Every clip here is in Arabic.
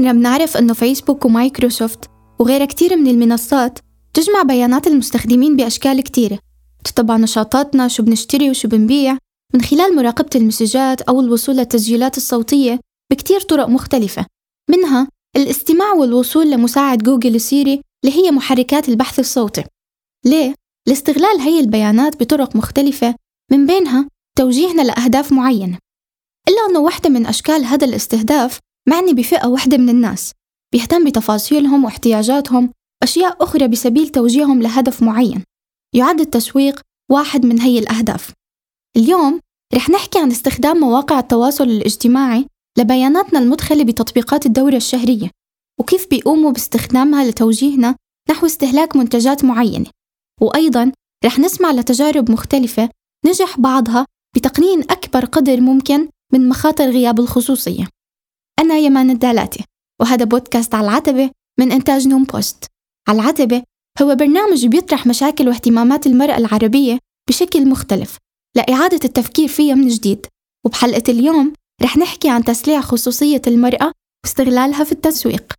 صرنا بنعرف أنه فيسبوك ومايكروسوفت وغيرها كتير من المنصات تجمع بيانات المستخدمين بأشكال كتيرة تتبع نشاطاتنا شو بنشتري وشو بنبيع من خلال مراقبة المسجات أو الوصول للتسجيلات الصوتية بكتير طرق مختلفة منها الاستماع والوصول لمساعد جوجل سيري اللي هي محركات البحث الصوتي ليه؟ لاستغلال هي البيانات بطرق مختلفة من بينها توجيهنا لأهداف معينة إلا أنه واحدة من أشكال هذا الاستهداف معني بفئة واحدة من الناس بيهتم بتفاصيلهم واحتياجاتهم أشياء أخرى بسبيل توجيههم لهدف معين. يعد التسويق واحد من هي الأهداف. اليوم رح نحكي عن استخدام مواقع التواصل الاجتماعي لبياناتنا المدخلة بتطبيقات الدورة الشهرية وكيف بيقوموا باستخدامها لتوجيهنا نحو استهلاك منتجات معينة. وأيضا رح نسمع لتجارب مختلفة نجح بعضها بتقنين أكبر قدر ممكن من مخاطر غياب الخصوصية. أنا يمان الدالاتي وهذا بودكاست على العتبة من إنتاج نوم بوست. على العتبة هو برنامج بيطرح مشاكل واهتمامات المرأة العربية بشكل مختلف لإعادة التفكير فيها من جديد. وبحلقة اليوم رح نحكي عن تسليع خصوصية المرأة واستغلالها في التسويق.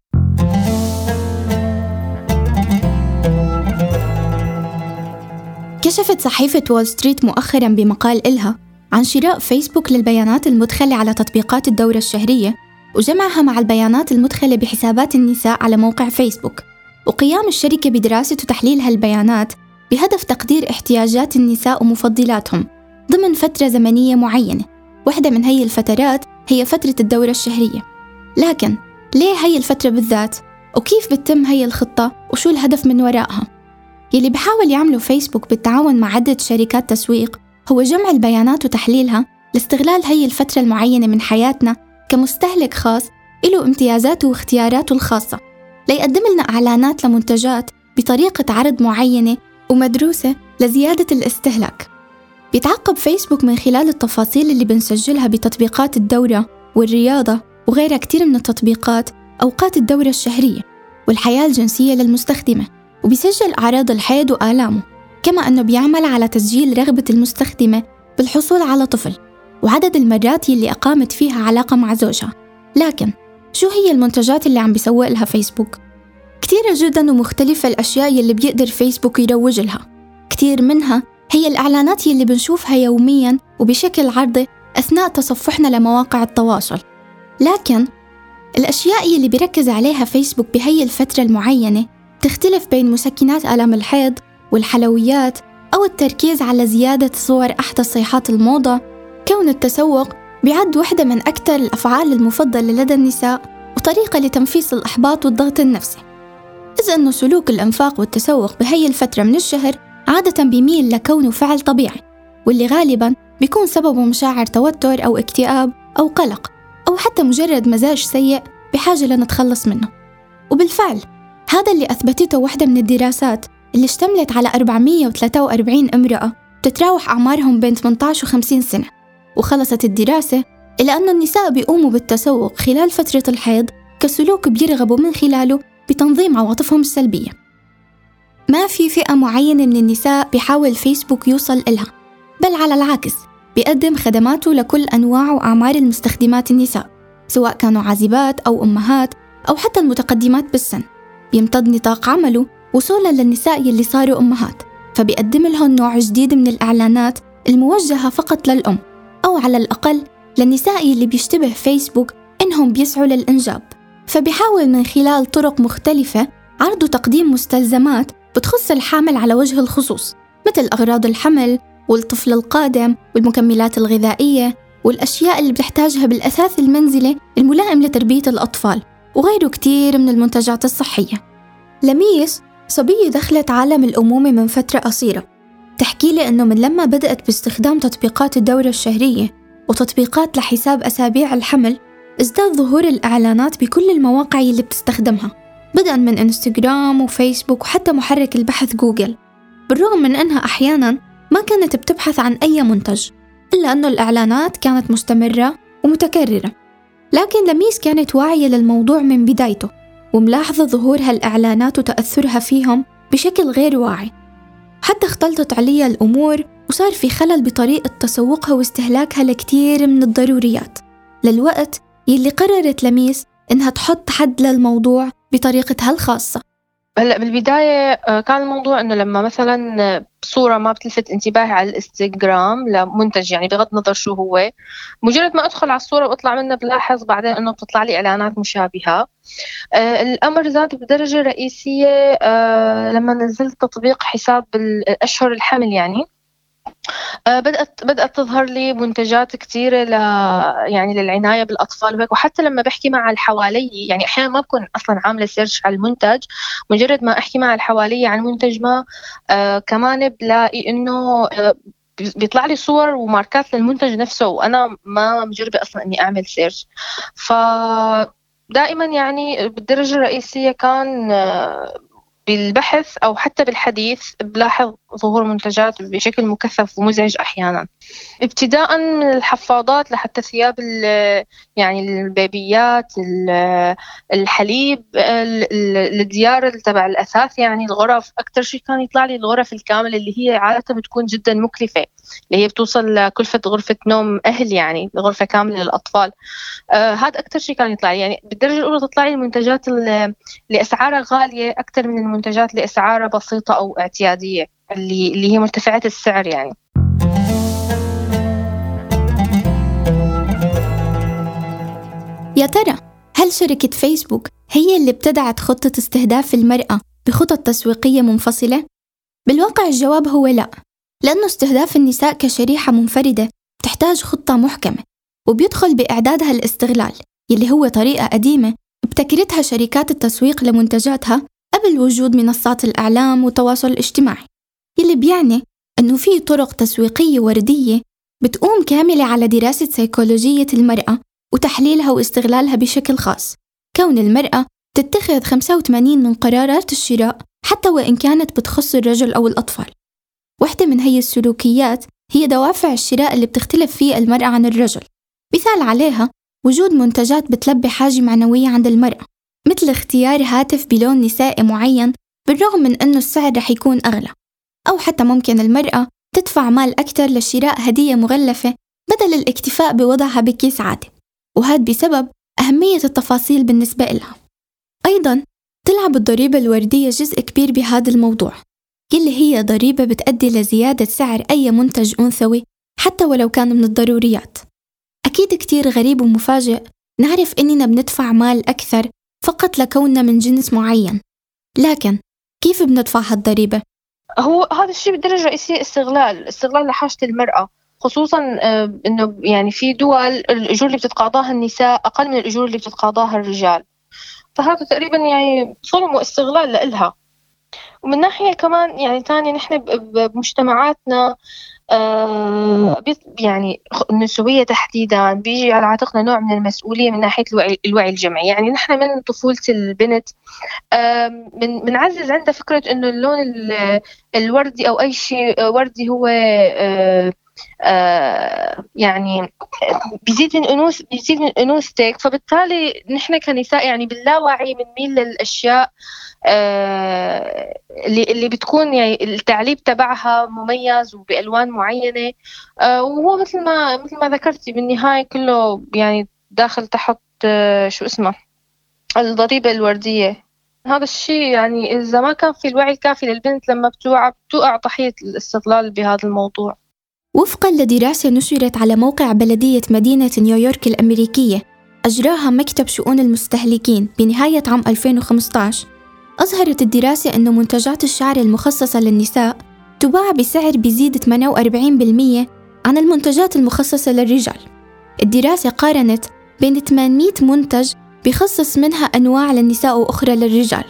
كشفت صحيفة وول ستريت مؤخرا بمقال إلها عن شراء فيسبوك للبيانات المدخلة على تطبيقات الدورة الشهرية وجمعها مع البيانات المدخلة بحسابات النساء على موقع فيسبوك وقيام الشركة بدراسة وتحليل هالبيانات بهدف تقدير احتياجات النساء ومفضلاتهم ضمن فترة زمنية معينة واحدة من هي الفترات هي فترة الدورة الشهرية لكن ليه هي الفترة بالذات؟ وكيف بتتم هي الخطة وشو الهدف من وراءها؟ يلي بحاول يعمله فيسبوك بالتعاون مع عدة شركات تسويق هو جمع البيانات وتحليلها لاستغلال هي الفترة المعينة من حياتنا كمستهلك خاص له امتيازاته واختياراته الخاصة. ليقدم لنا إعلانات لمنتجات بطريقة عرض معينة ومدروسة لزيادة الاستهلاك. بيتعقب فيسبوك من خلال التفاصيل اللي بنسجلها بتطبيقات الدورة والرياضة وغيرها كتير من التطبيقات أوقات الدورة الشهرية والحياة الجنسية للمستخدمة. وبيسجل أعراض الحيض وآلامه كما أنه بيعمل على تسجيل رغبة المستخدمة بالحصول على طفل. وعدد المرات يلي أقامت فيها علاقة مع زوجها. لكن شو هي المنتجات اللي عم بيسوق لها فيسبوك؟ كتيرة جدا ومختلفة الأشياء يلي بيقدر فيسبوك يروج لها. كتير منها هي الإعلانات يلي بنشوفها يوميا وبشكل عرضي أثناء تصفحنا لمواقع التواصل. لكن الأشياء يلي بيركز عليها فيسبوك بهي الفترة المعينة تختلف بين مسكنات آلام الحيض والحلويات أو التركيز على زيادة صور أحدث صيحات الموضة كون التسوق بيعد واحدة من أكثر الأفعال المفضلة لدى النساء وطريقة لتنفيس الإحباط والضغط النفسي. إذ أنه سلوك الإنفاق والتسوق بهي الفترة من الشهر عادة بيميل لكونه فعل طبيعي واللي غالبا بيكون سببه مشاعر توتر أو اكتئاب أو قلق أو حتى مجرد مزاج سيء بحاجة لنتخلص منه. وبالفعل هذا اللي أثبتته واحدة من الدراسات اللي اشتملت على 443 امرأة تتراوح أعمارهم بين 18 و 50 سنة. وخلصت الدراسة إلى أن النساء بيقوموا بالتسوق خلال فترة الحيض كسلوك بيرغبوا من خلاله بتنظيم عواطفهم السلبية. ما في فئة معينة من النساء بيحاول فيسبوك يوصل إلها بل على العكس بيقدم خدماته لكل أنواع وأعمار المستخدمات النساء سواء كانوا عازبات أو أمهات أو حتى المتقدمات بالسن. بيمتد نطاق عمله وصولا للنساء يلي صاروا أمهات فبيقدم لهم نوع جديد من الإعلانات الموجهة فقط للأم. أو على الأقل للنساء يلي بيشتبه فيسبوك إنهم بيسعوا للإنجاب. فبيحاول من خلال طرق مختلفة عرض وتقديم مستلزمات بتخص الحامل على وجه الخصوص مثل أغراض الحمل والطفل القادم والمكملات الغذائية والأشياء اللي بتحتاجها بالأثاث المنزلي الملائم لتربية الأطفال وغيره كتير من المنتجات الصحية. لميس صبية دخلت عالم الأمومة من فترة قصيرة. تحكي لي إنه من لما بدأت باستخدام تطبيقات الدورة الشهرية وتطبيقات لحساب أسابيع الحمل ازداد ظهور الإعلانات بكل المواقع اللي بتستخدمها بدءا من إنستغرام وفيسبوك وحتى محرك البحث جوجل. بالرغم من أنها أحيانا ما كانت بتبحث عن أي منتج إلا أنه الإعلانات كانت مستمرة ومتكررة. لكن لميس كانت واعية للموضوع من بدايته وملاحظة ظهور هالإعلانات وتأثرها فيهم بشكل غير واعي. حتى اختلطت عليها الأمور وصار في خلل بطريقة تسوقها واستهلاكها لكتير من الضروريات. للوقت يلي قررت لميس إنها تحط حد للموضوع بطريقتها الخاصة. هلا بالبداية آه، كان الموضوع إنه لما مثلا صورة ما بتلفت انتباهي على الإنستغرام لمنتج يعني بغض النظر شو هو. مجرد ما أدخل على الصورة وأطلع منها بلاحظ بعدين إنه بتطلع لي إعلانات مشابهة. آه الأمر زاد بدرجة رئيسية آه لما نزلت تطبيق حساب الأشهر الحمل يعني. آه، بدأت بدأت تظهر لي منتجات كثيرة ل يعني للعناية بالأطفال وهيك. وحتى لما بحكي مع اللي حوالي يعني أحيانا ما بكون أصلا عاملة search على المنتج مجرد ما أحكي مع اللي حوالي عن منتج ما آه كمان بلاقي إنه آه بيطلع لي صور وماركات للمنتج نفسه. وأنا ما مجربة أصلا إني أعمل search ف دائما يعني بالدرجة الرئيسية كان بالبحث أو حتى بالحديث بلاحظ ظهور منتجات بشكل مكثف ومزعج أحيانا. ابتداء من الحفاضات لحتى ثياب يعني البيبيات الحليب الديار تبع الأثاث يعني الغرف. أكثر شيء كان يطلع لي الغرف الكاملة اللي هي عادة بتكون جدا مكلفة اللي هي بتوصل لكلفة غرفة نوم أهل يعني غرفة كاملة للأطفال. آه هذا أكثر شيء كان يطلع لي. يعني بالدرجة الأولى تطلع لي المنتجات اللي أسعارها غالية أكثر من المنتجات اللي أسعارها بسيطة أو اعتيادية. اللي اللي هي مرتفعة السعر يعني يا ترى هل شركة فيسبوك هي اللي ابتدعت خطة استهداف المرأة بخطط تسويقية منفصلة؟ بالواقع الجواب هو لا لأنه استهداف النساء كشريحة منفردة تحتاج خطة محكمة وبيدخل بإعدادها الاستغلال يلي هو طريقة قديمة ابتكرتها شركات التسويق لمنتجاتها قبل وجود منصات الإعلام والتواصل الاجتماعي يلي بيعني أنه في طرق تسويقية وردية بتقوم كاملة على دراسة سيكولوجية المرأة وتحليلها واستغلالها بشكل خاص. كون المرأة تتخذ 85 من قرارات الشراء حتى وإن كانت بتخص الرجل أو الأطفال. واحدة من هي السلوكيات هي دوافع الشراء اللي بتختلف فيه المرأة عن الرجل. مثال عليها وجود منتجات بتلبي حاجة معنوية عند المرأة مثل اختيار هاتف بلون نسائي معين بالرغم من أنه السعر رح يكون أغلى. أو حتى ممكن المرأة تدفع مال أكثر لشراء هدية مغلفة بدل الاكتفاء بوضعها بكيس عادي. وهذا بسبب أهمية التفاصيل بالنسبة لها أيضا تلعب الضريبة الوردية جزء كبير بهذا الموضوع يلي هي ضريبة بتأدي لزيادة سعر أي منتج أنثوي حتى ولو كان من الضروريات. أكيد كتير غريب ومفاجئ نعرف إننا بندفع مال أكثر فقط لكوننا من جنس معين. لكن كيف بندفع هالضريبة؟ هو هذا الشيء بالدرجة الرئيسية استغلال استغلال لحاجة المرأة خصوصا آه، إنه يعني في دول الأجور اللي بتتقاضاها النساء أقل من الأجور اللي بتتقاضاها الرجال. فهذا تقريبا يعني ظلم واستغلال لإلها. ومن ناحية كمان يعني ثانية نحن بمجتمعاتنا آه يعني النسوية تحديدا. بيجي على عاتقنا نوع من المسؤولية من ناحية الوعي, الوعي الجمعي. يعني نحن من طفولة البنت آه من بنعزز عندها فكرة إنه اللون الوردي أو أي شيء وردي هو آه آه يعني بيزيد من انوث بيزيد من أنوثتك. فبالتالي نحن كنساء يعني باللاوعي بنميل للأشياء آه اللي اللي بتكون يعني التعليب تبعها مميز وبألوان معينة. آه وهو مثل ما مثل ما ذكرتي بالنهاية كله يعني داخل تحت آه شو اسمه؟ الضريبة الوردية. هذا الشيء يعني إذا ما كان في الوعي الكافي للبنت لما بتوعى بتوقع ضحية الاستغلال بهذا الموضوع. وفقا لدراسة نشرت على موقع بلدية مدينة نيويورك الأمريكية أجراها مكتب شؤون المستهلكين بنهاية عام 2015 أظهرت الدراسة أن منتجات الشعر المخصصة للنساء تباع بسعر بيزيد 48% عن المنتجات المخصصة للرجال. الدراسة قارنت بين 800 منتج بخصص منها أنواع للنساء وأخرى للرجال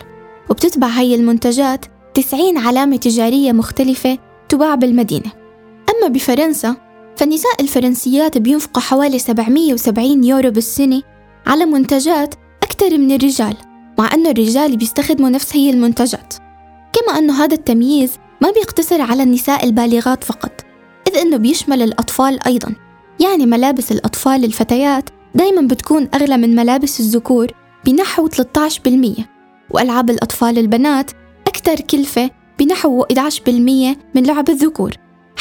وبتتبع هاي المنتجات 90 علامة تجارية مختلفة تباع بالمدينة. أما بفرنسا فالنساء الفرنسيات بينفقوا حوالي 770 يورو بالسنة على منتجات أكثر من الرجال مع أن الرجال بيستخدموا نفس هي المنتجات. كما أن هذا التمييز ما بيقتصر على النساء البالغات فقط إذ أنه بيشمل الأطفال أيضا. يعني ملابس الأطفال الفتيات دايما بتكون أغلى من ملابس الذكور بنحو 13% وألعاب الأطفال البنات أكثر كلفة بنحو 11% من لعب الذكور.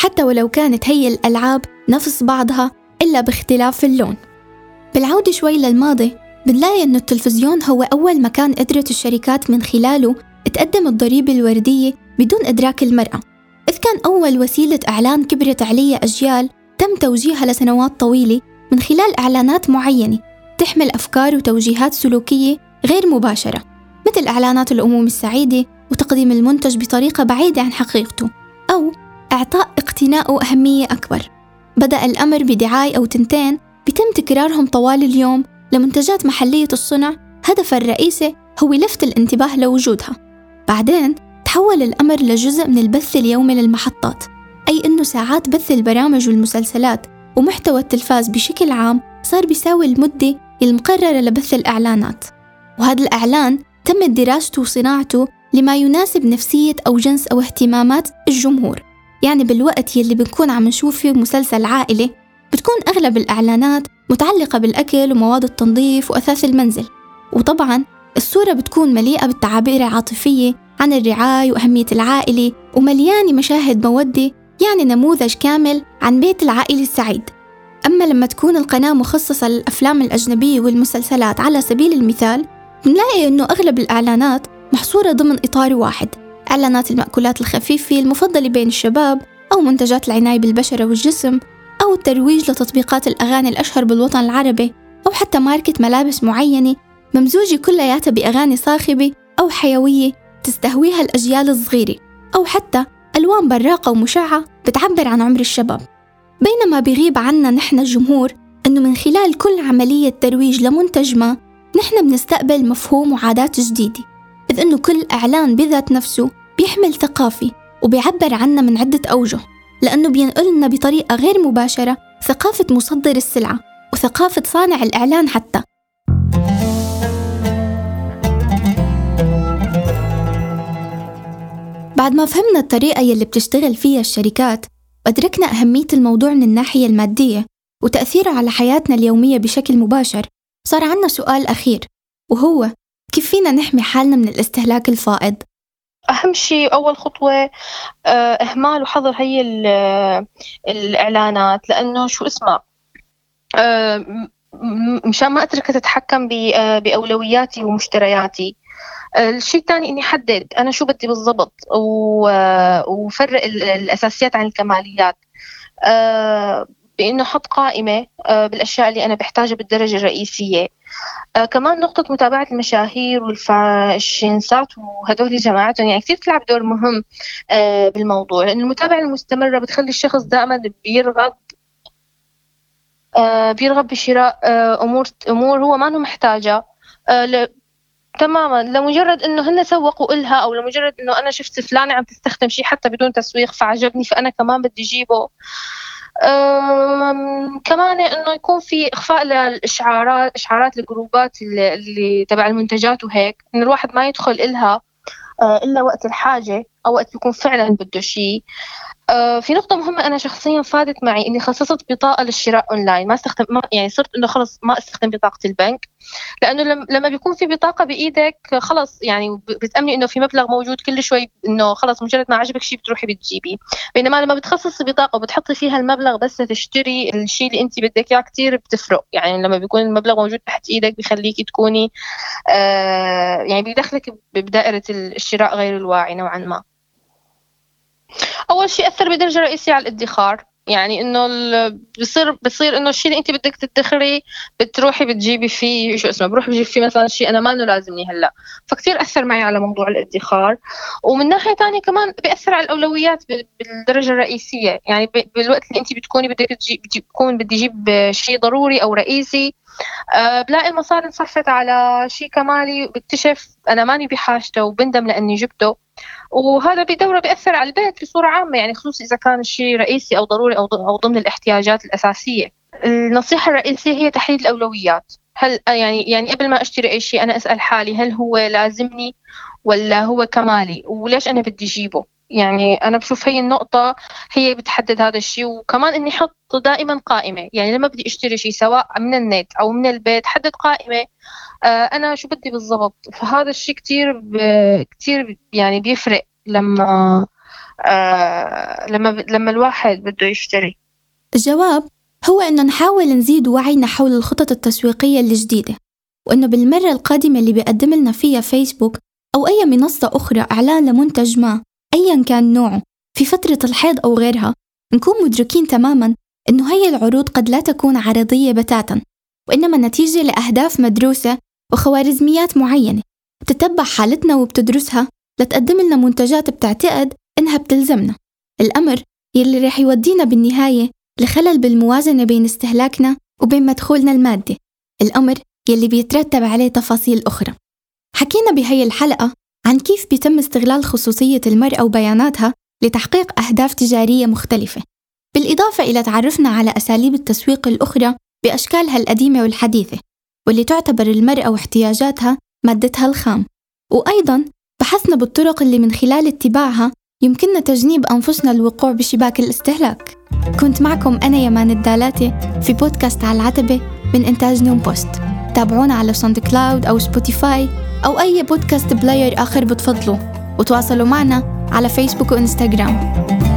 حتى ولو كانت هي الألعاب نفس بعضها إلا باختلاف اللون. بالعودة شوي للماضي بنلاقي أنه التلفزيون هو أول مكان قدرت الشركات من خلاله تقدم الضريبة الوردية بدون إدراك المرأة. إذ كان أول وسيلة إعلان كبرت عليها أجيال تم توجيهها لسنوات طويلة من خلال إعلانات معينة تحمل أفكار وتوجيهات سلوكية غير مباشرة مثل إعلانات الأمومة السعيدة وتقديم المنتج بطريقة بعيدة عن حقيقته أو إعطاء اقتناءه أهمية أكبر. بدأ الأمر بدعاية أو تنتين بيتم تكرارهم طوال اليوم لمنتجات محلية الصنع هدفها الرئيسي هو لفت الانتباه لوجودها. بعدين تحول الأمر لجزء من البث اليومي للمحطات أي أنه ساعات بث البرامج والمسلسلات ومحتوى التلفاز بشكل عام صار بيساوي المدة المقررة لبث الإعلانات. وهذا الإعلان تمت دراسته وصناعته لما يناسب نفسية أو جنس أو اهتمامات الجمهور. يعني بالوقت يلي بنكون عم نشوف فيه مسلسل عائلي بتكون أغلب الإعلانات متعلقة بالأكل ومواد التنظيف وأثاث المنزل. وطبعا الصورة بتكون مليئة بالتعابير العاطفية عن الرعاية وأهمية العائلة ومليانة مشاهد مودة يعني نموذج كامل عن بيت العائلة السعيد. أما لما تكون القناة مخصصة للأفلام الأجنبية والمسلسلات على سبيل المثال بنلاقي أنه أغلب الإعلانات محصورة ضمن إطار واحد. إعلانات المأكولات الخفيفة المفضلة بين الشباب أو منتجات العناية بالبشرة والجسم أو الترويج لتطبيقات الأغاني الأشهر بالوطن العربي أو حتى ماركة ملابس معينة ممزوجة كلياتها بأغاني صاخبة أو حيوية تستهويها الأجيال الصغيرة أو حتى ألوان براقة ومشعة بتعبر عن عمر الشباب. بينما بيغيب عنا نحن الجمهور أنه من خلال كل عملية ترويج لمنتج ما نحن بنستقبل مفهوم وعادات جديدة إذ أنه كل إعلان بذات نفسه بيحمل ثقافة وبيعبر عنا من عدة أوجه لأنه بينقل لنا بطريقة غير مباشرة ثقافة مصدر السلعة وثقافة صانع الإعلان حتى بعد ما فهمنا الطريقة يلي بتشتغل فيها الشركات وأدركنا أهمية الموضوع من الناحية المادية وتأثيره على حياتنا اليومية بشكل مباشر صار عنا سؤال أخير وهو كيف فينا نحمي حالنا من الاستهلاك الفائض؟ أهم شيء أول خطوة آه، إهمال وحظر هي الإعلانات لأنه شو اسمها آه، مشان ما أتركها تتحكم آه، بأولوياتي ومشترياتي. الشيء الثاني إني أحدد أنا شو بدي بالضبط وفرق الأساسيات عن الكماليات. بأنه أحط قائمة بالأشياء اللي أنا بحتاجها بالدرجة الرئيسية. آه كمان نقطة متابعة المشاهير والفاشنسات وهدول جماعتهم يعني كثير تلعب دور مهم آه بالموضوع. لأن المتابعة المستمرة بتخلي الشخص دائما بيرغب آه بيرغب بشراء آه أمور أمور هو ما محتاجها. آه ل... تماما. لمجرد إنه هن سوقوا لها أو لمجرد إنه أنا شفت فلانة عم تستخدم شيء حتى بدون تسويق فعجبني فأنا كمان بدي أجيبه. كمان إنه يكون في إخفاء للاشعارات إشعارات الجروبات اللي, تبع المنتجات وهيك. إن الواحد ما يدخل إلها آه، إلا وقت الحاجة أو وقت يكون فعلا بده شيء في نقطة مهمة أنا شخصيا فادت معي إني خصصت بطاقة للشراء أونلاين. ما استخدم ما يعني صرت إنه خلص ما استخدم بطاقة البنك. لأنه لما بيكون في بطاقة بإيدك خلص يعني بتأمني إنه في مبلغ موجود كل شوي إنه خلص مجرد ما عجبك شيء بتروحي بتجيبي بينما لما بتخصصي بطاقة وبتحطي فيها المبلغ بس تشتري الشيء اللي أنت بدك إياه كثير بتفرق. يعني لما بيكون المبلغ موجود تحت إيدك بخليكي تكوني آه يعني بيدخلك بدائرة الشراء غير الواعي نوعا ما. أول شيء أثر بدرجة رئيسية على الادخار. يعني إنه بصير بصير إنه الشيء اللي أنت بدك تدخري بتروحي بتجيبي فيه شو اسمه بروح بجيب فيه مثلا شيء أنا ما إنه لازمني هلأ. فكتير أثر معي على موضوع الادخار. ومن ناحية ثانية كمان بيأثر على الأولويات بالدرجة الرئيسية. يعني بالوقت اللي أنت بتكوني بدك تجيب بتكون بدي أجيب شيء ضروري أو رئيسي أه بلاقي المصاري انصرفت على شيء كمالي بكتشف أنا ماني بحاجته وبندم لأني جبته. وهذا بدورة بيأثر على البيت بصورة عامة يعني خصوصي إذا كان الشيء رئيسي أو ضروري أو ضمن الاحتياجات الأساسية. النصيحة الرئيسية هي تحديد الأولويات. هل يعني يعني قبل ما أشتري أي شيء أنا أسأل حالي هل هو لازمني ولا هو كمالي؟ وليش أنا بدي اجيبه يعني أنا بشوف هي النقطة هي بتحدد هذا الشيء وكمان إني أحط دائما قائمة. يعني لما بدي أشتري شيء سواء من النت أو من البيت حدد قائمة. آه، أنا شو بدي بالضبط؟ فهذا الشيء كثير كثير يعني بيفرق لما آه، لما لما الواحد بده يشتري. الجواب هو إنه نحاول نزيد وعينا حول الخطط التسويقية الجديدة وإنه بالمرة القادمة اللي بيقدم لنا فيها فيسبوك أو أي منصة أخرى إعلان لمنتج ما أيا كان نوعه في فترة الحيض أو غيرها نكون مدركين تماما إنه هي العروض قد لا تكون عرضية بتاتا وإنما نتيجة لأهداف مدروسة وخوارزميات معينة بتتبع حالتنا وبتدرسها لتقدم لنا منتجات بتعتقد إنها بتلزمنا. الأمر يلي رح يودينا بالنهاية لخلل بالموازنة بين استهلاكنا وبين مدخولنا المادي الأمر يلي بيترتب عليه تفاصيل أخرى. حكينا بهي الحلقة عن كيف بيتم استغلال خصوصية المرأة وبياناتها لتحقيق أهداف تجارية مختلفة. بالإضافة إلى تعرفنا على أساليب التسويق الأخرى بأشكالها القديمة والحديثة واللي تعتبر المرأة واحتياجاتها مادتها الخام. وأيضا بحثنا بالطرق اللي من خلال اتباعها يمكننا تجنيب أنفسنا الوقوع بشباك الاستهلاك. كنت معكم أنا يمان الدالاتي في بودكاست على العتبة من إنتاج نوم بوست. تابعونا على ساوند كلاود أو سبوتيفاي أو أي podcast player آخر بتفضلوا وتواصلوا معنا على فيسبوك وإنستغرام.